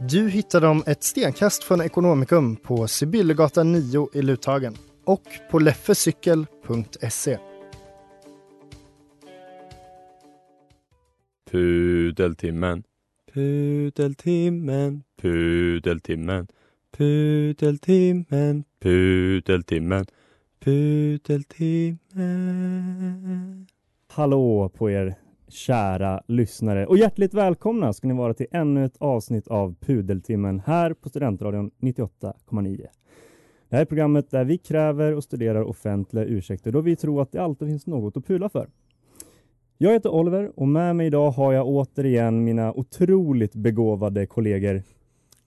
Du hittar dem ett stenkast från Ekonomikum på Sibyllegatan 9 i Luthagen och på leffecykel.se. Pudeltimmen, pudeltimmen, pudeltimmen, pudeltimmen, pudeltimmen, pudeltimmen. Hallå på er kära lyssnare och hjärtligt välkomna ska ni vara till ännu ett avsnitt av Pudeltimmen här på Studentradion 98,9. Det här är programmet där vi kräver och studerar offentliga ursäkter då vi tror att det alltid finns något att pula för. Jag heter Oliver och med mig idag har jag återigen mina otroligt begåvade kollegor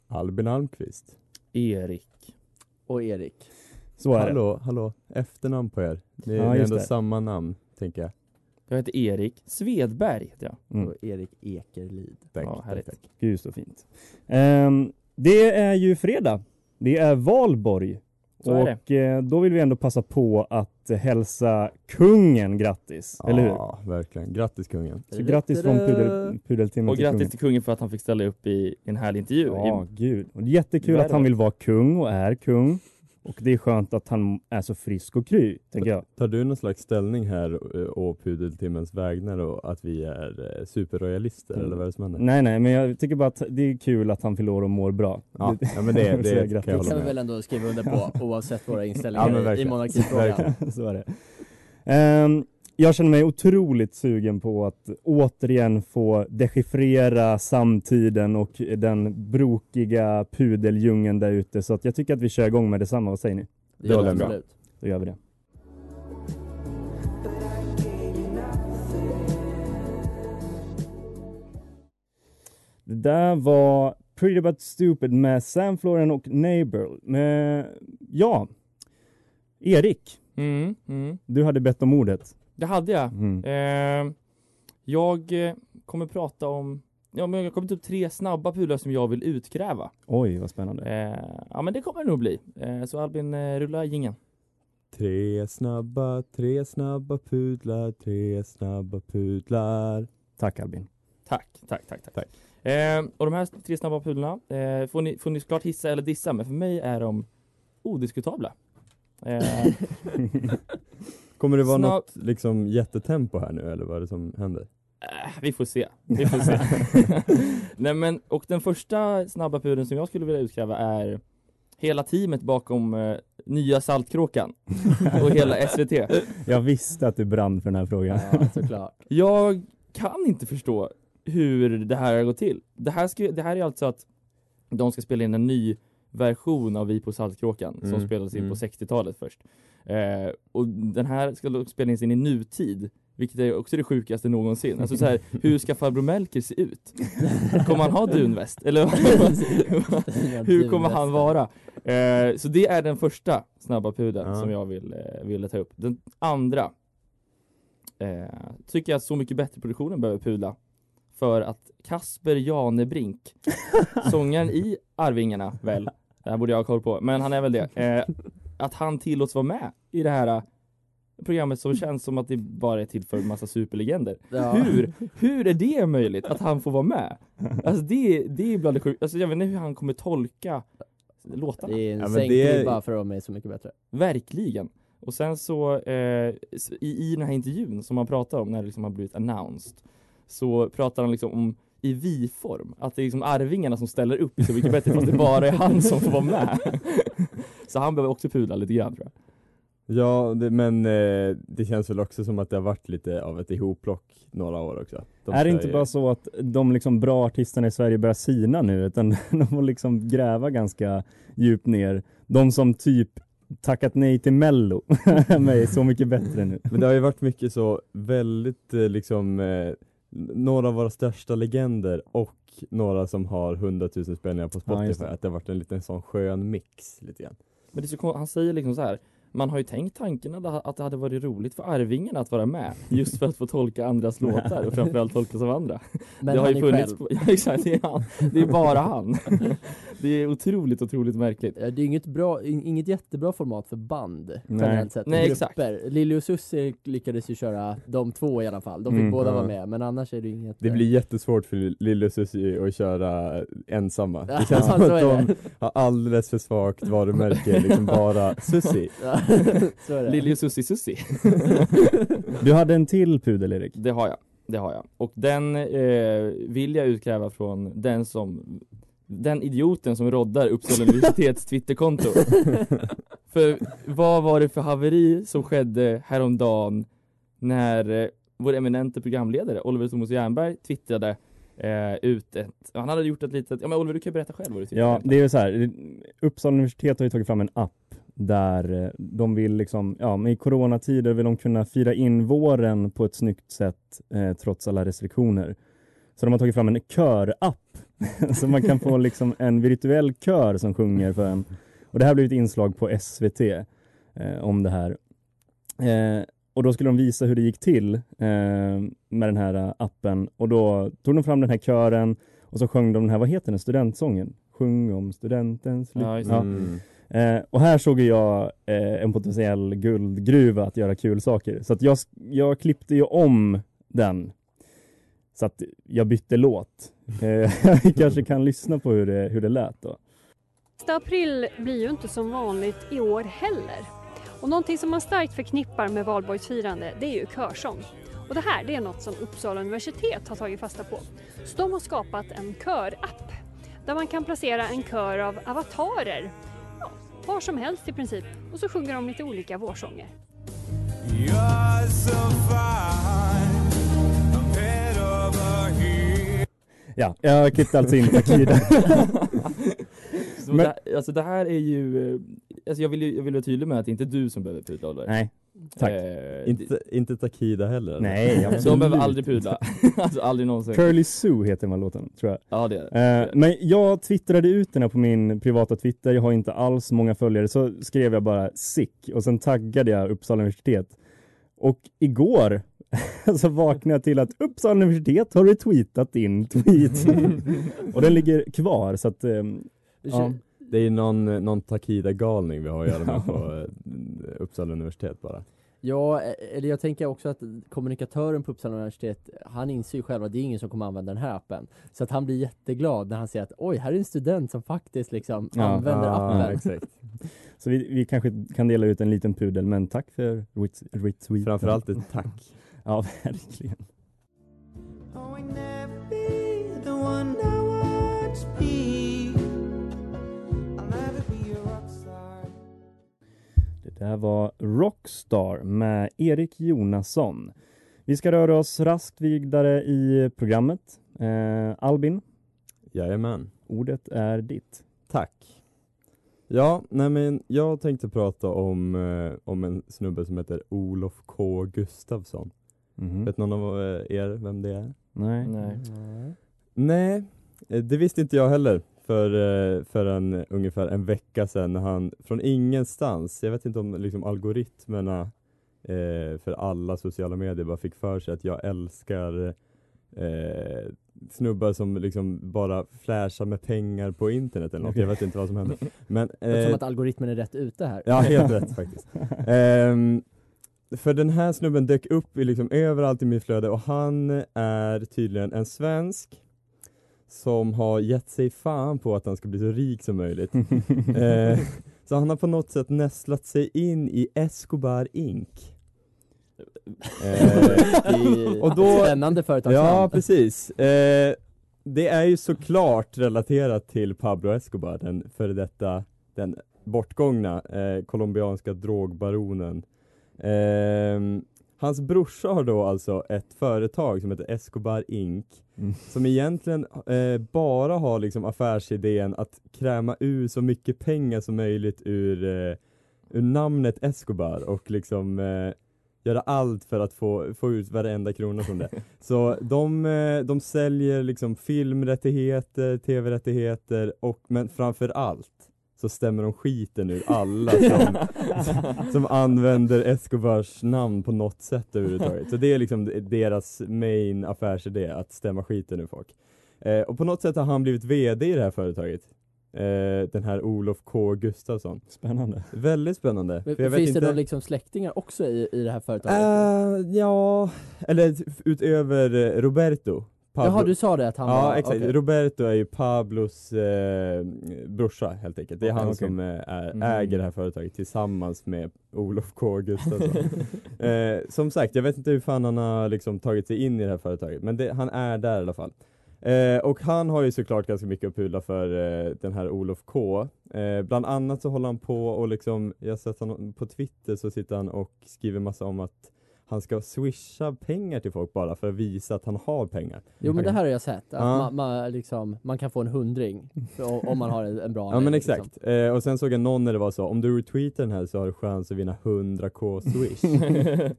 Albin Almqvist. Erik. Och Erik. Så är det. Hallå, hallå, efternamn på er. Det är, Ja, det är just ändå det. samma namn, tänker jag. Jag heter Erik Svedberg. heter jag. Mm. Och Erik Ekerlid. Tack, Ja, härligt. tack, tack. Gud så fint. Ehm, det är ju fredag. Det är valborg. Så är det. och eh, då vill vi ändå passa på att hälsa kungen grattis, eller hur? Ja, verkligen. Grattis kungen. Så grattis från pudel, pudeltimmen Och till grattis kungen. till kungen för att han fick ställa upp i en härlig intervju. Ja, gud. Och det är jättekul att han vill vara kung och är kung. Och det är skönt att han är så frisk och kry, tänker jag. Tar du någon slags ställning här eh, å pudeltimmens vägnar och att vi är eh, superroyalister Mm. eller vad är det som händer? Nej, nej, men jag tycker bara att det är kul att han fyller år och mår bra. Ja, ja men det, det grattis. kan jag Det kan hålla vi väl med ändå skriva under på oavsett våra Ja, inställningar men i- monarkifrågan. Så är det. Ehm, jag känner mig otroligt sugen på att återigen få dechiffrera samtiden och den brokiga pudeldjungeln där ute. Så att jag tycker att vi kör igång med detsamma. Vad säger ni? Det med. absolut. Då gör vi det. Det där var Pretty But Stupid med Sam Floren och Neighbor. Men, ja, Erik, Mm, mm. du hade bett om ordet. Det hade jag. Mm. Eh, jag kommer prata om Ja men jag kommer ta upp tre snabba pudlar som jag vill utkräva. Oj, vad spännande. Eh, ja men det kommer det nog bli. Eh, så Albin, eh, rulla jingeln. Tre snabba, tre snabba pudlar, tre snabba pudlar. Tack Albin. Tack, tack, tack, tack. Eh, och de här tre snabba pudlarna eh, får, ni, får ni såklart hissa eller dissa, men för mig är de odiskutabla. Eh, Kommer det vara Snabb- något liksom jättetempo här nu eller vad är det som händer? Äh, vi får se. Vi får se. Nej men, och den första snabba pudeln som jag skulle vilja utkräva är hela teamet bakom eh, nya Saltkråkan och hela SVT. Jag visste att du brann för den här frågan. Ja, såklart. Jag kan inte förstå hur det här har gått till. Det här, ska, det här är alltså att de ska spela in en ny version av Vi på Saltkråkan som Mm, spelades in mm. på 60-talet först. Eh, och den här ska då spelas in i nutid, vilket är också det sjukaste någonsin. Alltså så här, hur ska farbror Melker se ut? Kommer han ha dunväst? Eller hur kommer han vara? Eh, så det är den första snabba pudeln Ja. som jag vill, eh, ville ta upp. Den andra eh, tycker jag att Så mycket bättre produktionen behöver pudla. För att Kasper Janebrink, sångaren i Arvingarna väl, det här borde jag ha koll på, men han är väl det. Eh, att han tillåts vara med i det här eh, programmet som känns som att det bara är till för en massa superlegender. Ja. Hur, hur är det möjligt att han får vara med? Alltså det, det är bland det sjuka, alltså jag vet inte hur han kommer tolka låtarna. Det är en Ja, det är- ribba för dem är så mycket bättre. Verkligen. Och sen så eh, i, i den här intervjun som han pratar om när det liksom har blivit announced så pratar han liksom om i vi-form. Att det är liksom Arvingarna som ställer upp i Så mycket bättre fast det bara är han som får vara med. Så han behöver också pudla lite grann tror jag. Ja, det, men eh, det känns väl också som att det har varit lite av ett ihopplock några år också. De är det inte ju- bara så att de liksom bra artisterna i Sverige börjar sina nu, utan de får liksom gräva ganska djupt ner. De som typ tackat nej till mello är med Så mycket bättre nu. Men det har ju varit mycket så väldigt eh, liksom eh, några av våra största legender och några som har 100 000 spelningar på Ja, Spotify. det. att det har varit en liten sån skön mix lite grann. Men det är så, han säger liksom så här. Man har ju tänkt tanken att det- att det hade varit roligt för Arvingarna att vara med just för att få tolka andras låtar och framförallt tolkas av andra. Men det har han ju funnits själv. på, ja, exakt, det är, han. det är bara han. Det är otroligt, otroligt märkligt. Ja, Det är inget, bra, in- inget jättebra format för band generellt sett. Nej, Grupper. Lili och Susie lyckades ju köra de två i alla fall. De fick Mm. båda Ja. vara med, men annars är det inget... Det eh, blir jättesvårt för Lille och Susie att köra ensamma. Det Ja, känns som så att de har alldeles för svagt varumärke, liksom bara Susie. Ja, så är det. Lili och Susie Susie. Du hade en till pudel Erik. Det har jag, det har jag. Och den eh, vill jag utkräva från den som den idioten som roddar Uppsala universitets twitterkonto. för vad var det för haveri som skedde häromdagen när eh, vår eminente programledare Oliver Thomas Jernberg twittrade eh, ut ett, han hade gjort ett litet, ja men Oliver du kan berätta själv vad du tycker. Ja, det är ju så här. Uppsala universitet har ju tagit fram en app där eh, de vill liksom, ja, men i coronatider vill de kunna fira in våren på ett snyggt sätt eh, trots alla restriktioner. Så de har tagit fram en körapp så man kan få liksom en virtuell kör som sjunger för en. Och det här blev ett inslag på SVT eh, om det här. Eh, och då skulle de visa hur det gick till eh, med den här eh, appen och då tog de fram den här kören och så sjöng de den här, vad heter den, studentsången? Sjung om studentens lycka. Ja. Eh, och här såg jag eh, en potentiell guldgruva att göra kul saker. Så att jag, jag klippte ju om den. Så att jag bytte låt. Eh, vi kanske kan lyssna på hur det, hur det lät då. 1 april blir ju inte som vanligt i år heller. Och någonting som man starkt förknippar med valborgsfirande det är ju körsång. Och det här det är något som Uppsala universitet har tagit fasta på. Så de har skapat en körapp där man kan placera en kör av avatarer, var som helst i princip, och så sjunger de lite olika vårsånger. Ja, jag klippte alltså in Takida. Men- det, alltså det här är ju, eh, alltså jag vill ju jag vill vara tydlig med att det är inte du som behöver pudla Oliver. Nej, tack. Eh, Inte, inte Takida heller? eller? Nej, absolut. De behöver aldrig pudla. alltså aldrig någonsin. Curly Sue heter den här låten, tror jag. Ja det är det. Eh, men jag twittrade ut den här på min privata Twitter, jag har inte alls många följare, så skrev jag bara sick och sen taggade jag Uppsala universitet. Och igår så vaknade jag till att Uppsala universitet har retweetat din tweet. och den ligger kvar så att ehm, ja. Det är någon, någon Takida-galning vi har att göra med på eh, Uppsala universitet bara. Ja, eh, eller jag tänker också att kommunikatören på Uppsala universitet, han inser ju själv att det är ingen som kommer använda den här appen. Så att han blir jätteglad när han ser att oj, här är en student som faktiskt liksom Ja. använder Ja, appen. exakt. Så vi, vi kanske kan dela ut en liten pudel, men tack för ret- retweeten. Framförallt ett tack. Ja, verkligen. Det där var Rockstar med Erik Jonasson. Vi ska röra oss raskt vidare i programmet. Eh, Albin, Jajamän. ordet är ditt. Tack. Ja, nej men jag tänkte prata om, eh, om en snubbe som heter Olof K Gustafsson. Mhm. Vet någon av eh, er vem det är? Nej. Nej. Nej, eh, det visste inte jag heller för, eh, förrän ungefär en vecka sedan när han från ingenstans, jag vet inte om liksom algoritmerna eh, för alla sociala medier bara fick för sig att jag älskar eh, snubbar som liksom bara flashar med pengar på internet eller något, jag vet inte vad som händer. Men, Det är som eh, att algoritmen är rätt ute här. Ja, helt rätt faktiskt. Ehm, för den här snubben dök upp i liksom överallt i mitt flöde och han är tydligen en svensk som har gett sig fan på att han ska bli så rik som möjligt. Eh, så han har på något sätt nästlat sig in i Escobar Inc. Eh, I och då, Spännande företagsnamn. Ja, precis. Eh, det är ju såklart relaterat till Pablo Escobar, den före detta, den bortgångna eh, colombianska drogbaronen. Hans brorsa har då alltså ett företag som heter Escobar Inc. Mm. Som egentligen eh, bara har liksom affärsidén att kräma ur så mycket pengar som möjligt ur, eh, ur namnet Escobar och liksom eh, göra allt för att få, få ut varenda krona från det. Så de, eh, de säljer liksom filmrättigheter, tv-rättigheter och men framför allt så stämmer de skiten ur alla som, som använder Escobars namn på något sätt överhuvudtaget. Så det är liksom deras main affärsidé, att stämma skiten ur folk. Eh, och på något sätt har han blivit VD i det här företaget. Eh, den här Olof K Gustafsson. Spännande. Väldigt spännande. Men, finns inte... det någon liksom släktingar också i, i det här företaget? Eh, ja, eller utöver eh, Roberto. Jaha, du sa det att han ja, var- exakt. okej. Roberto är ju Pablos eh, brorsa helt enkelt. Det är Okej, han okej. som eh, är, Mhm. äger det här företaget tillsammans med Olof K Gustafsson. eh, som sagt, jag vet inte hur fan han har liksom tagit sig in i det här företaget, men det, han är där i alla fall. Eh, och han har ju såklart ganska mycket att pudla för eh, den här Olof K. Eh, bland annat så håller han på och liksom, jag har sett honom på Twitter så sitter han och skriver massa om att han ska swisha pengar till folk bara för att visa att han har pengar. Jo men det här har jag sett, att Ja. man, man, liksom, man kan få en hundring om man har en, en bra Ja men exakt, liksom. eh, och sen såg jag någon när det var så, om du retweetar den här så har du chans att vinna 100k swish.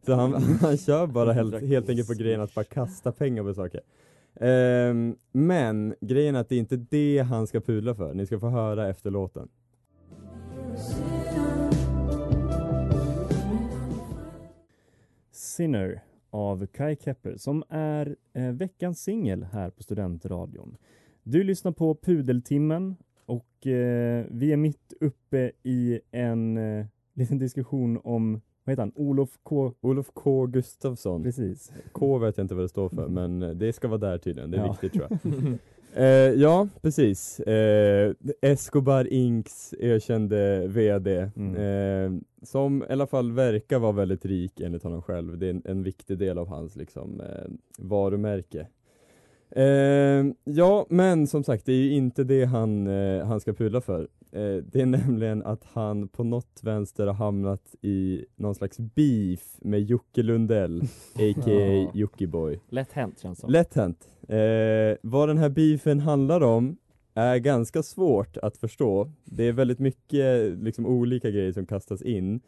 så han, han kör bara helt, helt enkelt på grejen att bara kasta pengar på saker. Ehm, men grejen är att det är inte det han ska pudla för, ni ska få höra efter låten. Sinner av Kai Kepper som är eh, veckans singel här på Studentradion. Du lyssnar på Pudeltimmen och eh, vi är mitt uppe i en eh, liten diskussion om, vad heter han, Olof K. Olof K Gustafsson. Precis. K vet jag inte vad det står för, men eh, det ska vara där tydligen, det är Ja. viktigt tror jag. Eh, ja, precis. Eh, Escobar Incs erkände VD, Mm. eh, som i alla fall verkar vara väldigt rik enligt honom själv. Det är en, en viktig del av hans liksom, eh, varumärke. Eh, ja, men som sagt, det är ju inte det han, eh, han ska pudla för. Eh, det är nämligen att han på något vänster har hamnat i någon slags beef med Jocke Lundell, a.k.a. Jockiboi. Lätt hänt känns som. Lätt hänt. Eh, vad den här beefen handlar om är ganska svårt att förstå. Det är väldigt mycket liksom, olika grejer som kastas in.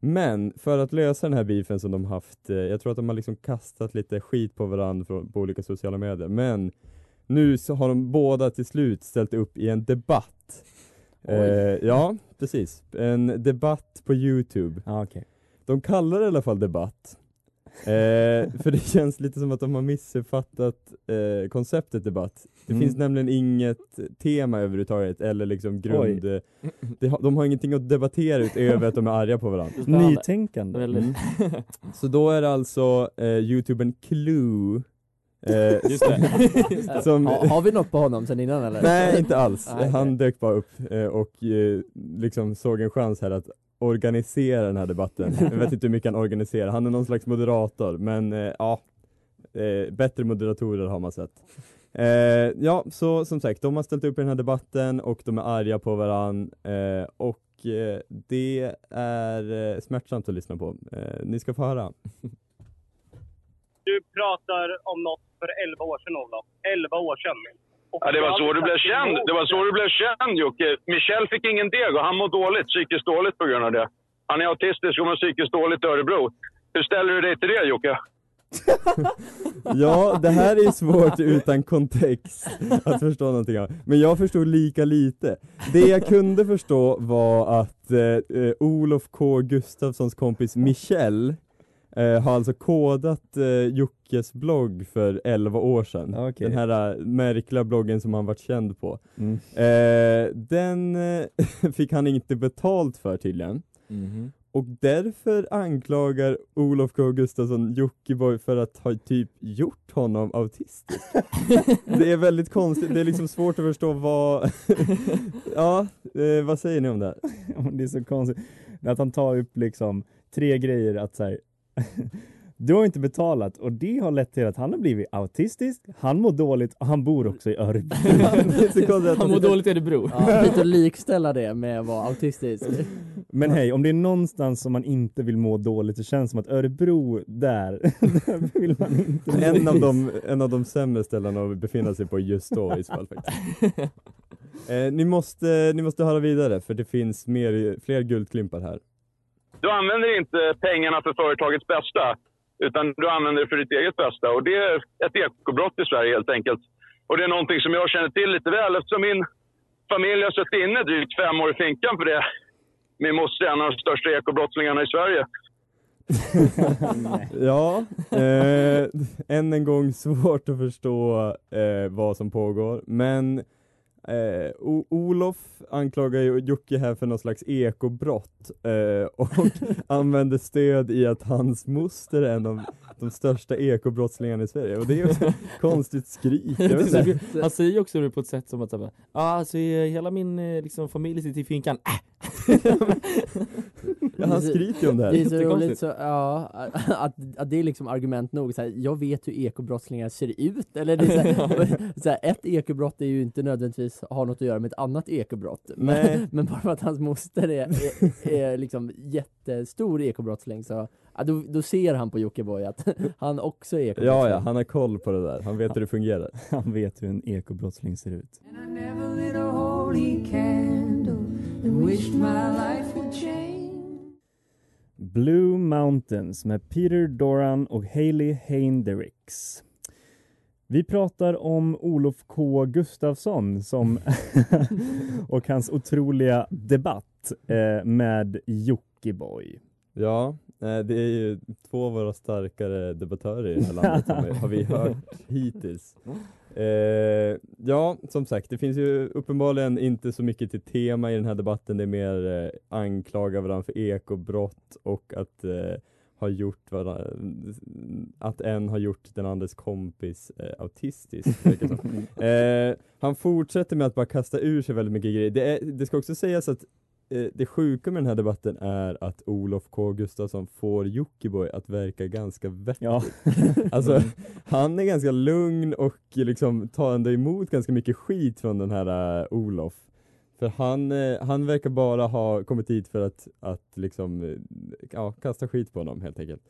Men för att lösa den här beefen som de haft, eh, jag tror att de har liksom kastat lite skit på varandra på olika sociala medier, men nu så har de båda till slut ställt upp i en debatt. Eh, ja, precis. En debatt på Youtube. Ah, okay. De kallar det i alla fall debatt. Eh, för det känns lite som att de har missuppfattat eh, konceptet debatt. Det Mm. finns nämligen inget tema överhuvudtaget, eller liksom grund... eh, Det, har- de har ingenting att debattera utöver att de är arga på varandra. Nytänkande. Mm. Så då är det alltså eh, youtubern Clue eh, Just det. som, Ha, har vi något på honom sen innan eller? Nej, inte alls. Nej, Han dök bara upp eh, och eh, liksom såg en chans här att organisera den här debatten. Jag vet inte hur mycket han organiserar. Han är någon slags moderator, men eh, ja, eh, bättre moderatorer har man sett. Eh, ja, så som sagt, de har ställt upp i den här debatten och de är arga på varann eh, och eh, det är eh, smärtsamt att lyssna på. Eh, ni ska få höra. Du pratar om något för 11 år sedan, Olof. 11 år sedan. Och Ja, det var så du blev känd. Det var så du blev känd Jocke. Michel fick ingen deg och han mår dåligt, psykiskt dåligt på grund av det. Han är autistisk och mår psykiskt dåligt i Örebro. Hur ställer du dig till det Jocke? Ja, det här är svårt utan kontext att förstå någonting av. Men jag förstod lika lite. Det jag kunde förstå var att eh, eh, Olof K Gustafssons kompis Michel eh, har alltså kodat eh, Jockes blogg för 11 år sedan. Den här eh, märkliga bloggen som han varit känd på. Mm. Eh, den eh, fick han inte betalt för tydligen. Mhm. Och därför anklagar Olof K Gustafsson Jockiboi för att ha typ gjort honom autistisk. det är väldigt konstigt, det är liksom svårt att förstå vad... ja, eh, vad säger ni om det? här? Det är så konstigt. Att han tar upp liksom tre grejer att så här, Du har inte betalat och det har lett till att han har blivit autistisk, han mår dåligt och han bor också i Örebro. Han mår dåligt i Örebro. Ja, lite att likställa det med att vara autistisk. Men hej, om det är någonstans som man inte vill må dåligt så känns det som att Örebro, där, där vill man inte må. En av, de, en av de sämre ställena att befinna sig på just då i så fall faktiskt. Eh, ni, måste, ni måste höra vidare för det finns mer, fler guldklimpar här. Du använder inte pengarna för företagets bästa, utan du använder det för ditt eget bästa. Och det är ett ekobrott i Sverige helt enkelt. Och det är någonting som jag känner till lite väl eftersom min familj har suttit inne drygt fem år i finkan för det. Min moster är en av de största ekobrottslingarna i Sverige. Ja, eh, än en gång svårt att förstå eh, vad som pågår, men eh, o- Olof anklagar ju Jocke här för någon slags ekobrott eh, och använder stöd i att hans moster är en av de största ekobrottslingarna i Sverige och det är ju ett konstigt skrik. Jag vet inte. Han säger ju också det på ett sätt som att ja alltså eh, hela min eh, liksom, familj sitter i finkan. Äh. Ja, han skryter ju om det här. Det är så roligt så, ja, att, att det är liksom argument nog. Så här, jag vet hur ekobrottslingar ser ut. Eller det är så här, så här, ett ekobrott är ju inte nödvändigtvis har något att göra med ett annat ekobrott. Men, men bara för att hans moster är, är, är liksom jättestor ekobrottsling så ja, då, då ser han på Jockiboi att han också är ekobrottsling. Ja, ja, han har koll på det där. Han vet hur det fungerar. Han vet hur en ekobrottsling ser ut. Blue Mountains med Peter Doran och Hailey Heindericks. Vi pratar om Olof K Gustafsson som och hans otroliga debatt eh, med Jockiboi. Ja, eh, det är ju två av våra starkare debattörer i det här landet har vi- har vi hört hittills. Eh, ja, som sagt, det finns ju uppenbarligen inte så mycket till tema i den här debatten. Det är mer eh, anklaga varandra för ekobrott och att eh, ha gjort varandra, att en har gjort den andres kompis eh, autistisk. eh, han fortsätter med att bara kasta ur sig väldigt mycket grejer. Det, är, det ska också sägas att eh, det sjuka med den här debatten är att Olof K Gustafsson får Jockiboi att verka ganska vettig. Ja. Alltså, han är ganska lugn och liksom tar ändå emot ganska mycket skit från den här eh, Olof. För han, eh, han verkar bara ha kommit hit för att, att liksom, eh, ja, kasta skit på honom helt enkelt.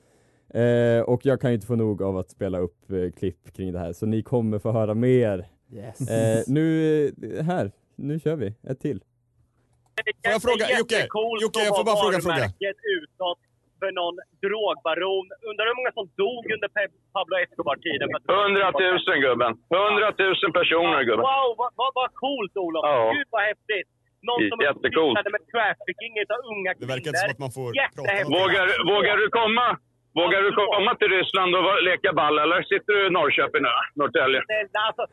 Eh, och jag kan ju inte få nog av att spela upp eh, klipp kring det här, så ni kommer få höra mer. Yes. Eh, nu, eh, här, nu kör vi, ett till. Får jag fråga, Jocke, Jocke, jag får bara fråga en fråga. utåt för någon drogbaron. Undrar hur många som dog under Pablo Escobar-tiden? för att- Hundratusen gubben. Hundratusen personer gubben. Wow, vad, vad, vad coolt Olof! Ja. Gud vad häftigt! Någon som sysslade med trafficking utav unga kvinnor. Det verkar inte som att man får Jättehäftigt! Vågar, vågar du komma? Vågar du komma till Ryssland och leka ball eller sitter du i Norrköping nu? Norrtälje? Snälla, Alltså,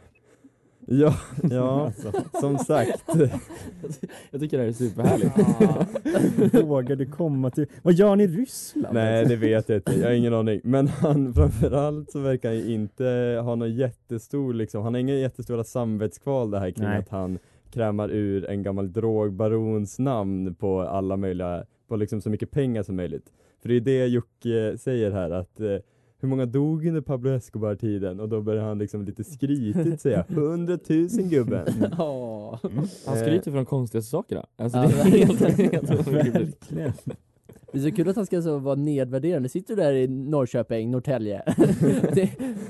Ja, ja, som sagt. Jag tycker det här är superhärligt. Vågar du komma till... Vad gör ni i Ryssland? Nej, det vet jag inte. Jag har ingen aning. Men han, framförallt så verkar han ju inte ha någon jättestor, liksom, han har inga jättestora samvetskval det här kring Nej. att han krämar ur en gammal drogbarons namn på alla möjliga, på liksom så mycket pengar som möjligt. För det är det Jocke säger här att eh, hur många dog under Pablo Escobar-tiden? Och då börjar han liksom lite skrytigt säga 100 000 gubben. Åh. Han skryter för de konstigaste sakerna. Alltså, Ja, det är helt, helt verkligen. Det är så kul att han ska så vara nedvärderande. Sitter du där i Norrköping, Norrtälje? det,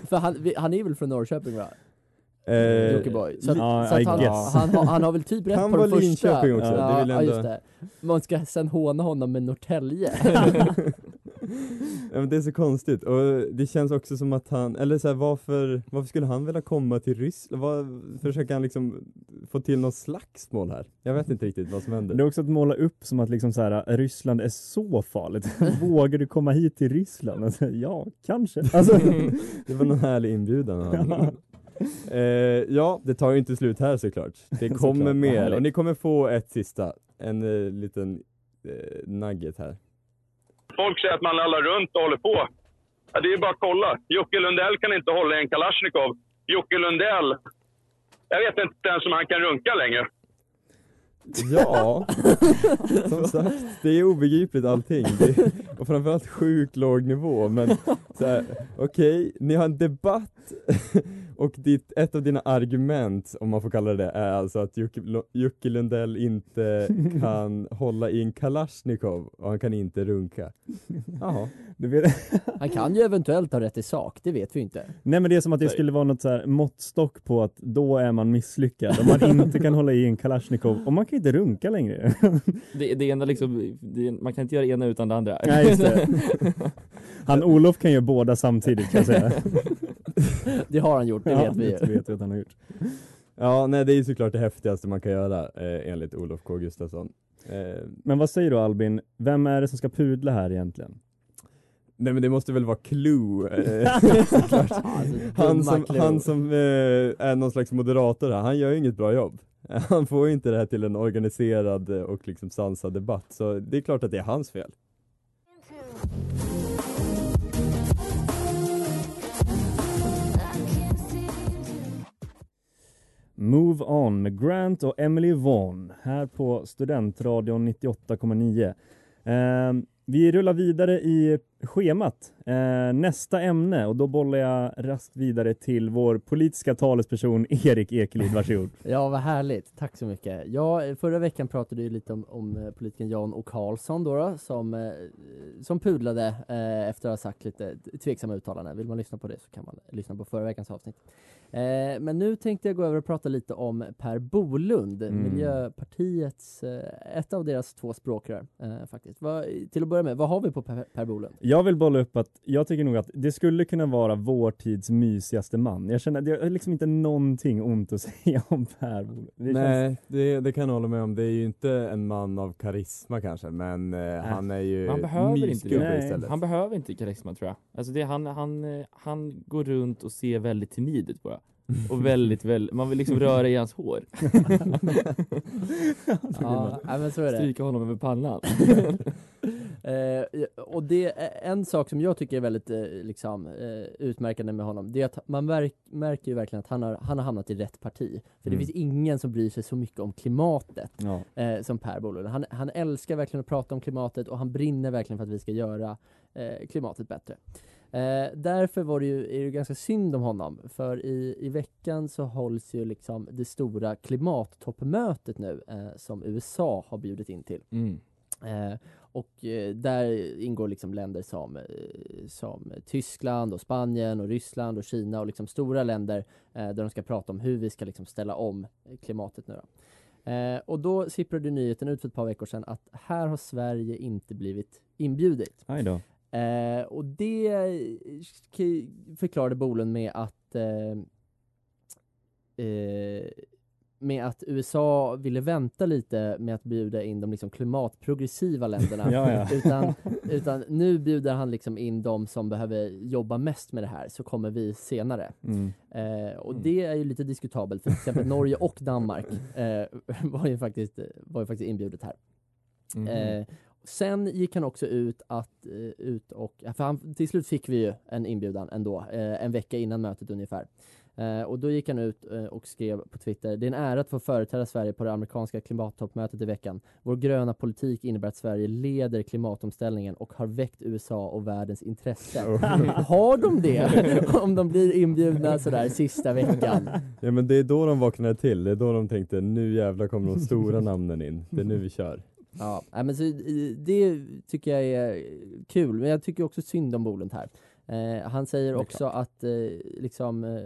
för han, han är väl från Norrköping va? Eh, Jockiboi. Så, att, ja, så att I han, har, han har väl typ rätt Han på var det första. Linköping också, Ja, det vill ja, ändå- just det. Man ska sen håna honom med Norrtälje. Ja, men det är så konstigt och det känns också som att han, eller så här, varför, varför skulle han vilja komma till Ryssland? Försöker han liksom få till något slagsmål här? Jag vet inte riktigt vad som händer. Det är också att måla upp som att liksom så här, Ryssland är så farligt. Vågar du komma hit till Ryssland? Alltså, ja, kanske. Alltså, Det var någon härlig inbjudan. Han. Eh, ja, det tar ju inte slut här såklart. Det Såklart, kommer vad mer och ni kommer få ett sista, en eh, liten eh, nugget här. Folk säger att man lallar runt och håller på. Ja, det är bara att kolla. Jocke Lundell kan inte hålla i en Kalashnikov. Jocke Lundell, jag vet inte ens om han kan runka längre. Ja, som sagt, det är obegripligt allting. Det är, och framförallt sjukt låg nivå. Men okej, okay, okej, ni har en debatt och ditt, ett av dina argument, om man får kalla det det, är alltså att Jocke, Jocke Lundell inte kan hålla i en kalasjnikov och han kan inte runka. Jaha. Han kan ju eventuellt ha rätt i sak, det vet vi inte. nej men det är som att det skulle vara något så här måttstock på att då är man misslyckad. Om man inte kan hålla i en kalasjnikov och man kan inte runka längre. Det, det ena liksom, det, man kan inte göra det ena utan det andra. Nej, just det. Han Olof kan göra båda samtidigt kan jag säga. Det har han gjort, det Ja, vet vi ju. vet vi att han har gjort. Ja, nej det är ju såklart det häftigaste man kan göra eh, enligt Olof K Gustafsson. Eh, Men vad säger du Albin, vem är det som ska pudla här egentligen? Nej men det måste väl vara Clue, eh, såklart. han dumma som, Clue. han som eh, är någon slags moderator här, han gör ju inget bra jobb. Han får ju inte det här till en organiserad och liksom sansad debatt, så det är klart att det är hans fel. Move On med Grant och Emily Vaughn här på Studentradion 98,9. Eh, vi rullar vidare i schemat. Eh, nästa ämne och då bollar jag raskt vidare till vår politiska talesperson Erik Ekelid, varsågod. Ja, vad härligt. Tack så mycket. Ja, förra veckan pratade vi lite om, om eh, politikern Jan O Karlsson då, då som, eh, som pudlade eh, efter att ha sagt lite tveksamma uttalanden. Vill man lyssna på det så kan man lyssna på förra veckans avsnitt. Eh, men nu tänkte jag gå över och prata lite om Per Bolund, Mm. Miljöpartiets, eh, ett av deras två språkrör faktiskt. Vad, till att börja med, vad har vi på Per, per Bolund? Jag vill bolla upp att jag tycker nog att det skulle kunna vara vår tids mysigaste man. Jag känner jag har liksom inte någonting ont att säga om Per. Det känns- Nej, det, det kan jag hålla med om. Det är ju inte en man av karisma kanske, men eh, han är ju Han behöver inte det. istället. Han behöver inte karisma tror jag. Alltså det, han, han, eh, han går runt och ser väldigt timid ut bara. Och väldigt, väldigt, man vill liksom röra i hans hår. Ja, nej, men så är det. Stryka honom över pannan. Eh, och det är en sak som jag tycker är väldigt eh, liksom, eh, utmärkande med honom, det är att man märk, märker ju verkligen att han har, han har hamnat i rätt parti. För det Mm. finns ingen som bryr sig så mycket om klimatet Ja. eh, som Per Bolund. Han, han älskar verkligen att prata om klimatet och han brinner verkligen för att vi ska göra eh, klimatet bättre. Eh, därför var det ju, är det ganska synd om honom, för i, i veckan så hålls ju liksom det stora klimattoppmötet nu eh, som USA har bjudit in till. Mm. Eh, och eh, där ingår liksom länder som, eh, som Tyskland och Spanien och Ryssland och Kina och liksom stora länder eh, där de ska prata om hur vi ska liksom ställa om klimatet nu då. Eh, och då sipprade nyheten ut för ett par veckor sedan att här har Sverige inte blivit inbjudet. Eh, och det förklarade Bolund med att eh, eh, med att USA ville vänta lite med att bjuda in de liksom klimatprogressiva länderna. Ja, ja. Utan, utan nu bjuder han liksom in de som behöver jobba mest med det här, så kommer vi senare. Mm. Eh, och det är ju lite diskutabelt, för till exempel Norge och Danmark eh, var, ju faktiskt, var ju faktiskt inbjudet här. Mhm. Eh, sen gick han också ut att, eh, ut och, för han, till slut fick vi ju en inbjudan ändå, eh, en vecka innan mötet ungefär. Eh, och då gick han ut och skrev på Twitter, det är en ära att få företräda Sverige på det amerikanska klimattoppmötet i veckan. Vår gröna politik innebär att Sverige leder klimatomställningen och har väckt USA och världens intresse. har de det? Om de blir inbjudna sådär sista veckan. Ja men det är då de vaknade till, det är då de tänkte nu jävlar kommer de stora namnen in, det är nu vi kör. Ja, men så, det tycker jag är kul, men jag tycker också synd om Bolund här. Eh, han säger också att eh, liksom, eh,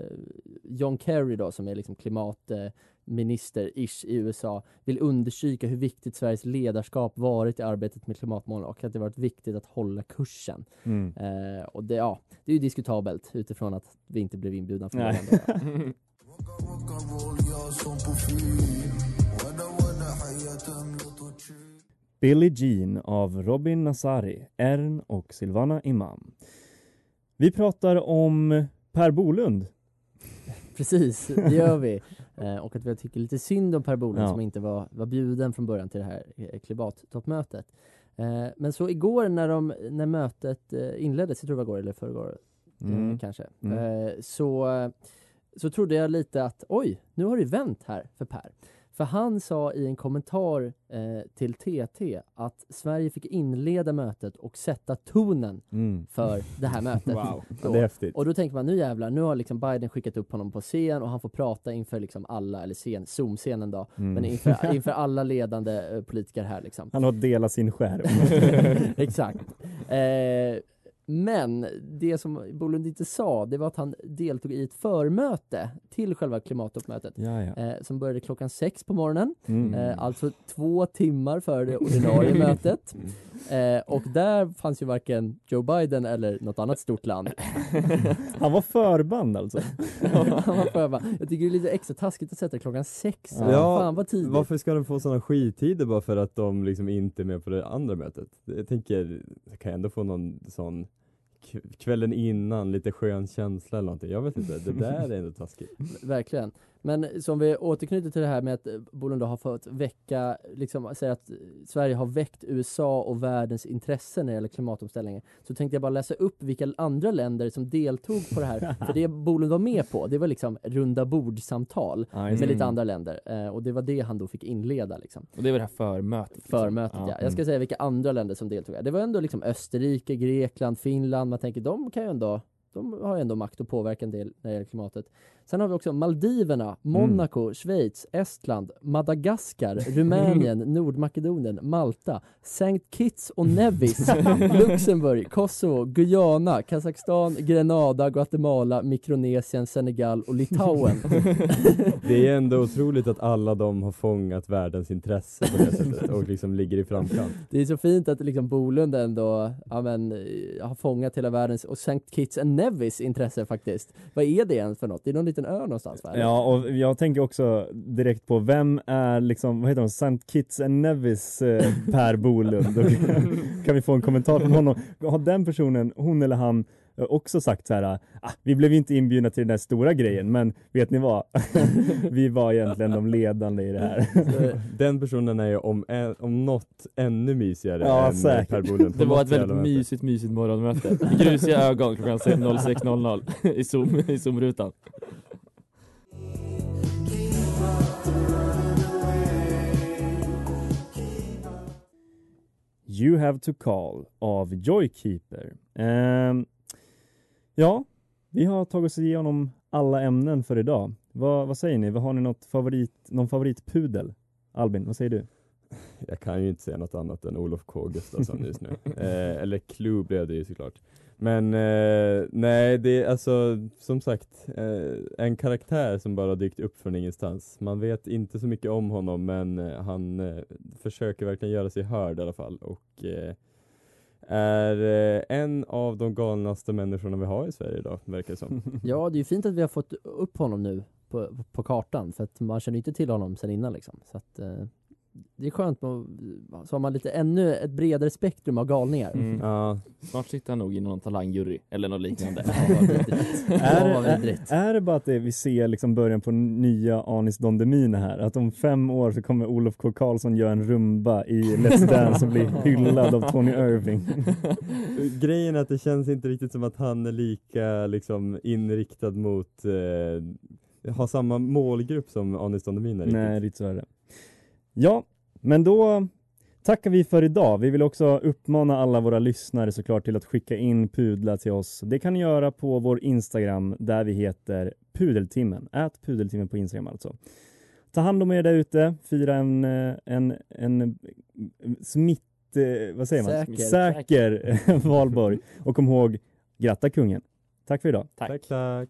John Kerry då, som är liksom klimatminister-ish i USA, vill understryka hur viktigt Sveriges ledarskap varit i arbetet med klimatmålen och att det varit viktigt att hålla kursen. Mm. Eh, och det, ja, det är ju diskutabelt utifrån att vi inte blev inbjudna från Nej. början. Billie Jean av Robin Nasari, Ern och Silvana Imam. Vi pratar om Per Bolund. Precis, det gör vi. Eh, och att vi tycker lite synd om Per Bolund Ja. som inte var, var bjuden från början till det här eh, klimattoppmötet. Eh, men så igår när, de, när mötet inleddes, jag tror det var igår eller förrgår Mm. kanske, Mm. så, så trodde jag lite att oj, nu har det vänt här för Per. För han sa i en kommentar eh, till TT att Sverige fick inleda mötet och sätta tonen Mm. för det här mötet. Wow. Då. Det är häftigt. Och då tänker man, nu jävlar, nu har liksom Biden skickat upp honom på scen och han får prata inför liksom alla, eller scen, Zoom-scenen då, Mm. men inför, inför alla ledande eh, politiker här liksom. Han har delat sin skärm. Exakt. Eh, men det som Bolund inte sa, det var att han deltog i ett förmöte till själva klimattoppmötet. Eh, som började klockan sex på morgonen. Mm. Eh, alltså två timmar före det ordinarie mötet. Eh, och där fanns ju varken Joe Biden eller något annat stort land. Han var förband alltså? Han var förband. Jag tycker det är lite extra taskigt att sätta klockan sex. Ja, Fan vad tidigt. varför ska de få sådana skittider bara för att de liksom inte är med på det andra mötet? Jag tänker, jag kan ändå få någon sån kvällen innan, lite skön känsla eller någonting. Jag vet inte, det där är ändå taskigt. Verkligen. Men som vi återknyter till det här med att eh, Bolund har fått väcka, liksom säga att Sverige har väckt USA och världens intresse när det gäller klimatomställningen. Så tänkte jag bara läsa upp vilka andra länder som deltog på det här. För det Bolund var med på, det var liksom runda bordsamtal Ja, just med lite andra länder. Eh, och det var det han då fick inleda liksom. Och det var det här förmötet? liksom. Förmötet ja. Jag ska säga vilka andra länder som deltog. Det var ändå liksom Österrike, Grekland, Finland. Man tänker de kan ju ändå de har ju ändå makt att påverka en del när det gäller klimatet. Sen har vi också Maldiverna, Monaco, Schweiz, Estland, Madagaskar, Rumänien, Nordmakedonien, Malta, Saint Kitts och Nevis, Luxemburg, Kosovo, Guyana, Kazakstan, Grenada, Guatemala, Mikronesien, Senegal och Litauen. Det är ändå otroligt att alla de har fångat världens intresse på det sättet och liksom ligger i framkant. Det är så fint att liksom Bolund ändå ja, men, har fångat hela världens och St. Kitts and Nevis intresse faktiskt. Vad är det ens för något? Det är någon liten ö någonstans va? Ja, och jag tänker också direkt på vem är liksom, vad heter de, St. Kitts and Nevis eh, Per Bolund? Kan vi få en kommentar från honom. Har den personen, hon eller han, eh, också sagt så här, ah, vi blev inte inbjudna till den där stora grejen, men vet ni vad? vi var egentligen de ledande i det här. Den personen är ju om, om något ännu mysigare Ja, än säkert. Per Bolund. Det var ett väldigt mysigt, mysigt morgonmöte. Grusiga ögon klockan 06.00 i Zoom, i Zoom-rutan. You have to call av Joykeeper. Ehm, ja, vi har tagit oss igenom alla ämnen för idag. Vad, vad säger ni? Vad har ni något favorit, någon favoritpudel? Albin, vad säger du? Jag kan ju inte säga något annat än Olof K Gustafsson just nu. eh, eller Clue blev det ju såklart. Men eh, nej, det är alltså som sagt eh, en karaktär som bara dykt upp från ingenstans. Man vet inte så mycket om honom men eh, han eh, försöker verkligen göra sig hörd i alla fall och eh, är eh, en av de galnaste människorna vi har i Sverige idag, verkar det som. Ja, det är ju fint att vi har fått upp honom nu på, på kartan för att man känner inte till honom sen innan liksom. Så att, eh, det är skönt med, så har man lite ännu ett bredare spektrum av galningar. Mm. Ja. Snart sitter han nog i någon talangjury eller något liknande. är, är, är det bara att det, vi ser liksom början på nya Anis Don Demina här? Att om fem år så kommer Olof K Karlsson göra en rumba i Let's Dance och bli hyllad av Tony Irving. Grejen är att det känns inte riktigt som att han är lika liksom inriktad mot, eh, har samma målgrupp som Anis Don Demina riktigt. Nej, riktigt så är det. Ja, men då tackar vi för idag. Vi vill också uppmana alla våra lyssnare såklart till att skicka in pudlar till oss. Det kan ni göra på vår Instagram där vi heter Pudeltimmen. Ät Pudeltimmen på Instagram alltså. Ta hand om er där ute. Fira en, eh, en, en smitt... eh, Vad säger man? Säker. Säker valborg. Och kom ihåg, gratta kungen. Tack för idag. Tack. tack. tack.